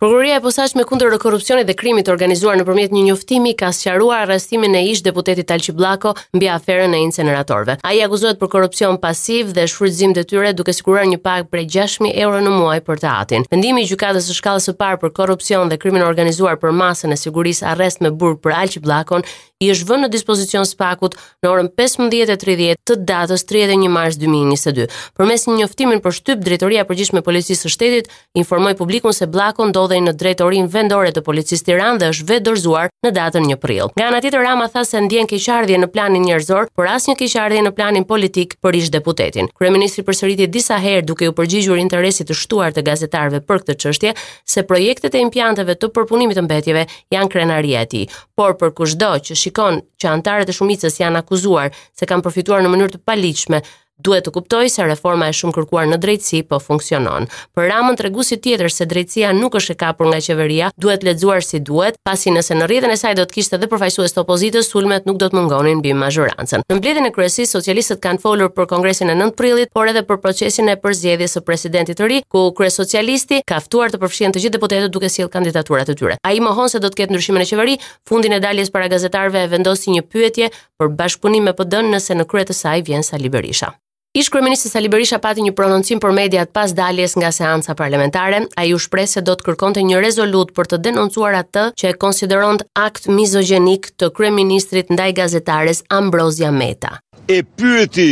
Prokuroria e Posaçme kundër korrupsionit dhe krimit të organizuar nëpërmjet një njoftimi ka sqaruar arrestimin e ish-deputetit Alqi Bllako mbi aferën e inceneratorëve. Ai akuzohet për korrupsion pasiv dhe shfrytëzim detyre duke siguruar një pagë prej 6000 euro në muaj për të atin. Vendimi i gjykatës së shkallës së parë për korrupsion dhe krimin e organizuar për masën e sigurisë arrest me burg për Alqi Bllakon i është vënë në dispozicion SPAK-ut në orën 15:30 të datës 31 mars 2022. Përmes një njoftimi për shtyp, Drejtoria e Përgjithshme e Policisë së Shtetit informoi publikun se Bllako ndodhej në drejtorinë vendore të Policisë Tiranë dhe është vetë dorëzuar në datën 1 prill. Nga ana tjetër Rama tha se ndjen keqardhje në planin njerëzor, por asnjë keqardhje në planin politik për ish deputetin. Kryeministri përsëriti disa herë duke iu përgjigjur interesit të shtuar të gazetarëve për këtë çështje se projektet e impianteve të përpunimit të mbetjeve janë krenaria e tij. por për kushdo që shikon që anëtarët e shumicës janë akuzuar se kanë përfituar në mënyrë të paligjshme, duhet të kuptojë se reforma e shumë kërkuar në drejtësi po funksionon. Për Ramën treguesi tjetër se drejtësia nuk është e kapur nga qeveria, duhet lexuar si duhet, pasi nëse në rrjetën e saj do të kishte edhe përfaqësues të opozitës, sulmet nuk do të mungonin mbi mazhorancën. Në mbledhjen e kryesisë, socialistët kanë folur për Kongresin e nëntë prillit, por edhe për procesin e përzgjedhjes së presidentit të ri, ku kryesocialisti ka ftuar të përfshihen të gjithë deputetët duke sjellë kandidaturat e tyre. Ai mohon se do të ketë ndryshime në qeveri, fundin e daljes para gazetarëve e vendosi një pyetje për bashkëpunim me PD-në nëse në krye të saj vjen Sali Berisha. Ish kryeministri Sali Berisha pati një prononcim për mediat pas daljes nga seanca parlamentare. Ai u shpreh se do të kërkonte një rezolutë për të denoncuar atë që e konsideron akt mizogjenik të kryeministrit ndaj gazetares Ambrozia Meta. E pyeti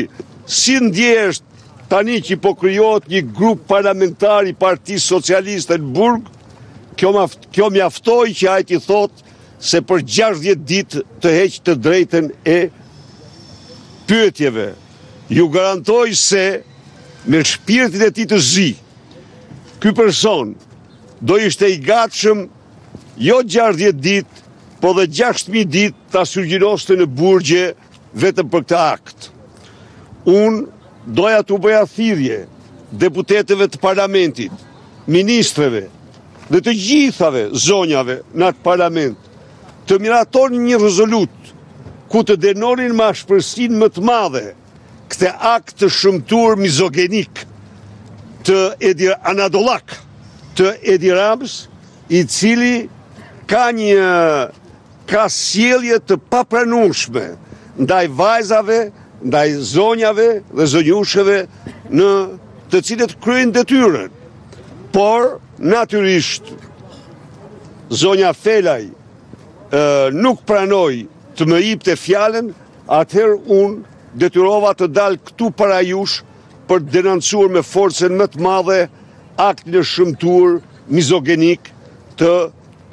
si ndjehesh tani që po krijohet një grup parlamentar i Partisë Socialiste në burg? Kjo ma kjo mjaftoi që ai t'i thotë se për 60 ditë të heq të drejtën e pyetjeve. Ju garantoj se me shpirtin e tij të zi, ky person do ishte i gatshëm jo gjashtëdhjetë ditë, po dhe gjashtë mijë ditë ta syrgjinoste në burgje vetëm për këtë akt. Unë doja t'u bëja thirrje deputeteve të Parlamentit, ministreve dhe të gjithave zonjave në atë Parlament, të miratonin një rezolutë ku të dënonin me ashpërsinë më të madhe këtë akt të shëmtuar mizogenik të Edi Ra anadollak të Edi Ramës, i cili ka një ka sjellje të papranueshme ndaj vajzave, ndaj zonjave dhe zonjusheve në të cilët kryejnë detyrën. Por Natyrisht, zonja Felaj nuk pranoi të më ipte fjalën, atëherë u detyrova të dal këtu para jush për të denancuar me forcën më të madhe aktin e shëmtuar mizogenik të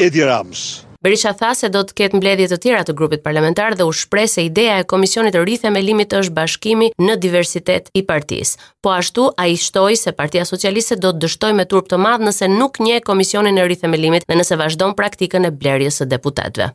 Edi Ramës. Berisha tha se do të ketë mbledhje të tjera të grupit parlamentar dhe u shpreh se ideja e komisionit të rithemelimit është bashkimi në diversitet i partisë. Po ashtu, ai shtoi se Partia Socialiste do të dështojë me turp të madh nëse nuk njeh komisionin e rithemelimit dhe nëse vazhdon praktikën e blerjes së deputetëve.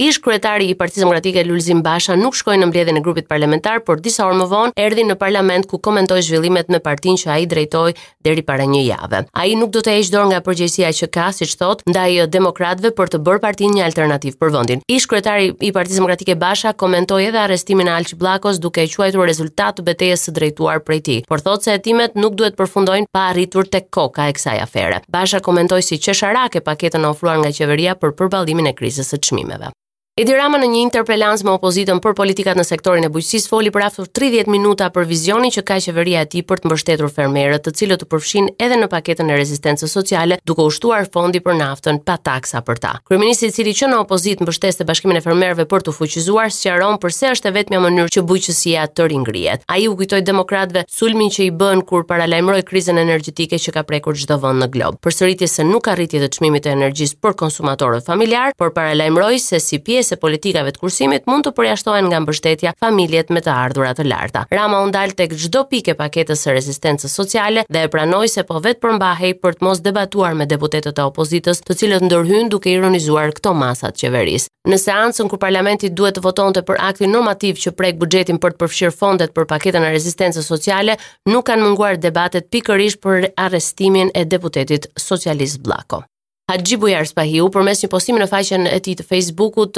Ish kryetari i Partisë Demokratike Lulzim Basha nuk shkoi në mbledhjen e grupit parlamentar, por disa orë më vonë erdhi në parlament ku komentoi zhvillimet në partinë që ai drejtoi deri para një jave. Ai nuk do të heqë dorë nga përgjegjësia që ka, siç thotë, ndaj eh, demokratëve për të bërë partinë një alternativë për vendin. Ish kryetari i Partisë Demokratike Basha komentoi edhe arrestimin e Alqi Bllakos duke e quajtur rezultat të betejës së drejtuar prej tij, por thotë se hetimet nuk duhet përfundojnë pa arritur tek koka e kësaj afere. Basha komentoi si qesharake paketën e ofruar nga qeveria për përballimin e krizës së çmimeve. Edi Rama në një interpelancë me opozitën për politikat në sektorin e bujqësisë foli për afër 30 minuta për vizionin që ka qeveria e tij për të mbështetur fermerët, të cilët u përfshinë edhe në paketën e rezistencës sociale, duke u shtuar fondi për naftën pa taksa për ta. Kryeministri i cili që në opozitë mbështeste bashkimin e fermerëve për t'u fuqizuar, sqaron përse është e vetmja mënyrë që bujqësia të ringrihet. Ai u kujtoi demokratëve sulmin që i bënë kur paralajmëroi krizën energjetike që ka prekur çdo vend në glob. Përsëriti se nuk ka rritje të çmimit të energjisë për konsumatorët familjarë, por paralajmëroi se si pjesë e politikave të kursimit mund të përjashtohen nga mbështetja familjet me të ardhura të larta. Rama u ndal tek çdo pikë e paketës së rezistencës sociale dhe e pranoi se po vetëpërmbahej për të mos debatuar me deputetët e opozitës, të cilët ndërhynë duke ironizuar këto masa të qeverisë. Në seancën kur parlamenti duhet të votonte për aktin normativ që prek buxhetin për të përfshirë fondet për paketën e rezistencës sociale, nuk kanë munguar debatet pikërisht për arrestimin e deputetit socialist Bllako. Haxhi Bujar Spahiu përmes një postimi në faqen e tij të Facebookut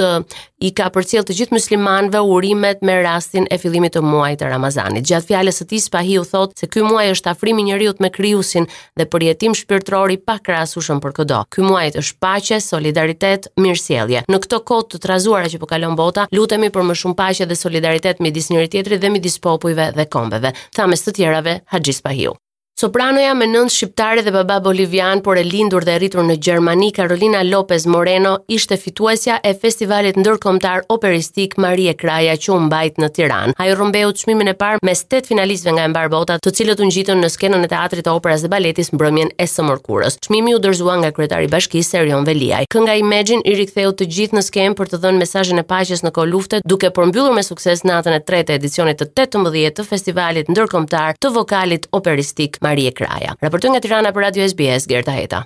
i ka përcjellë të gjithë myslimanëve urimet me rastin e fillimit të muajit të Ramazanit. Gjatë fjalës së tij Spahiu thotë se ky muaj është afrim i njeriu me krijuesin dhe përjetim shpirtëror i pakrahasueshëm për këdo. Ky muaj është paqe, solidaritet, mirësjellje. Në këto kohë të trazuara që po kalon bota, lutemi për më shumë paqe dhe solidaritet midis njëri-tjetrit dhe midis popujve dhe kombeve. Tha mes të tjerave Haxhi Spahiu. Sopranoja me nënë shqiptare dhe baba bolivian, por e lindur dhe e rritur në Gjermani, Carolina Lopez Moreno, ishte fituesja e festivalit ndërkombëtar operistik Marie Kraja që u mbajt në Tiranë. Ajo rrëmbeu çmimin e parë mes tetë finalistëve nga mbarë bota, të cilët u ngjitën në skenën e Teatrit të Operas dhe Baletit mbrëmjen e së mërkurës. Çmimi u dorëzua nga kryetari i bashkisë Erion Veliaj. Kënga Imagine i riktheu të gjithë në skenë për të dhënë mesazhin e paqes në kohë lufte, duke përmbyllur me sukses natën e tretë të edicionit të tetëmbëdhjetë të Festivalit Ndërkombëtar të Vokalit Operistik Marie Kraja. Raportoi nga Tirana për Radio SBS Gerta Heta.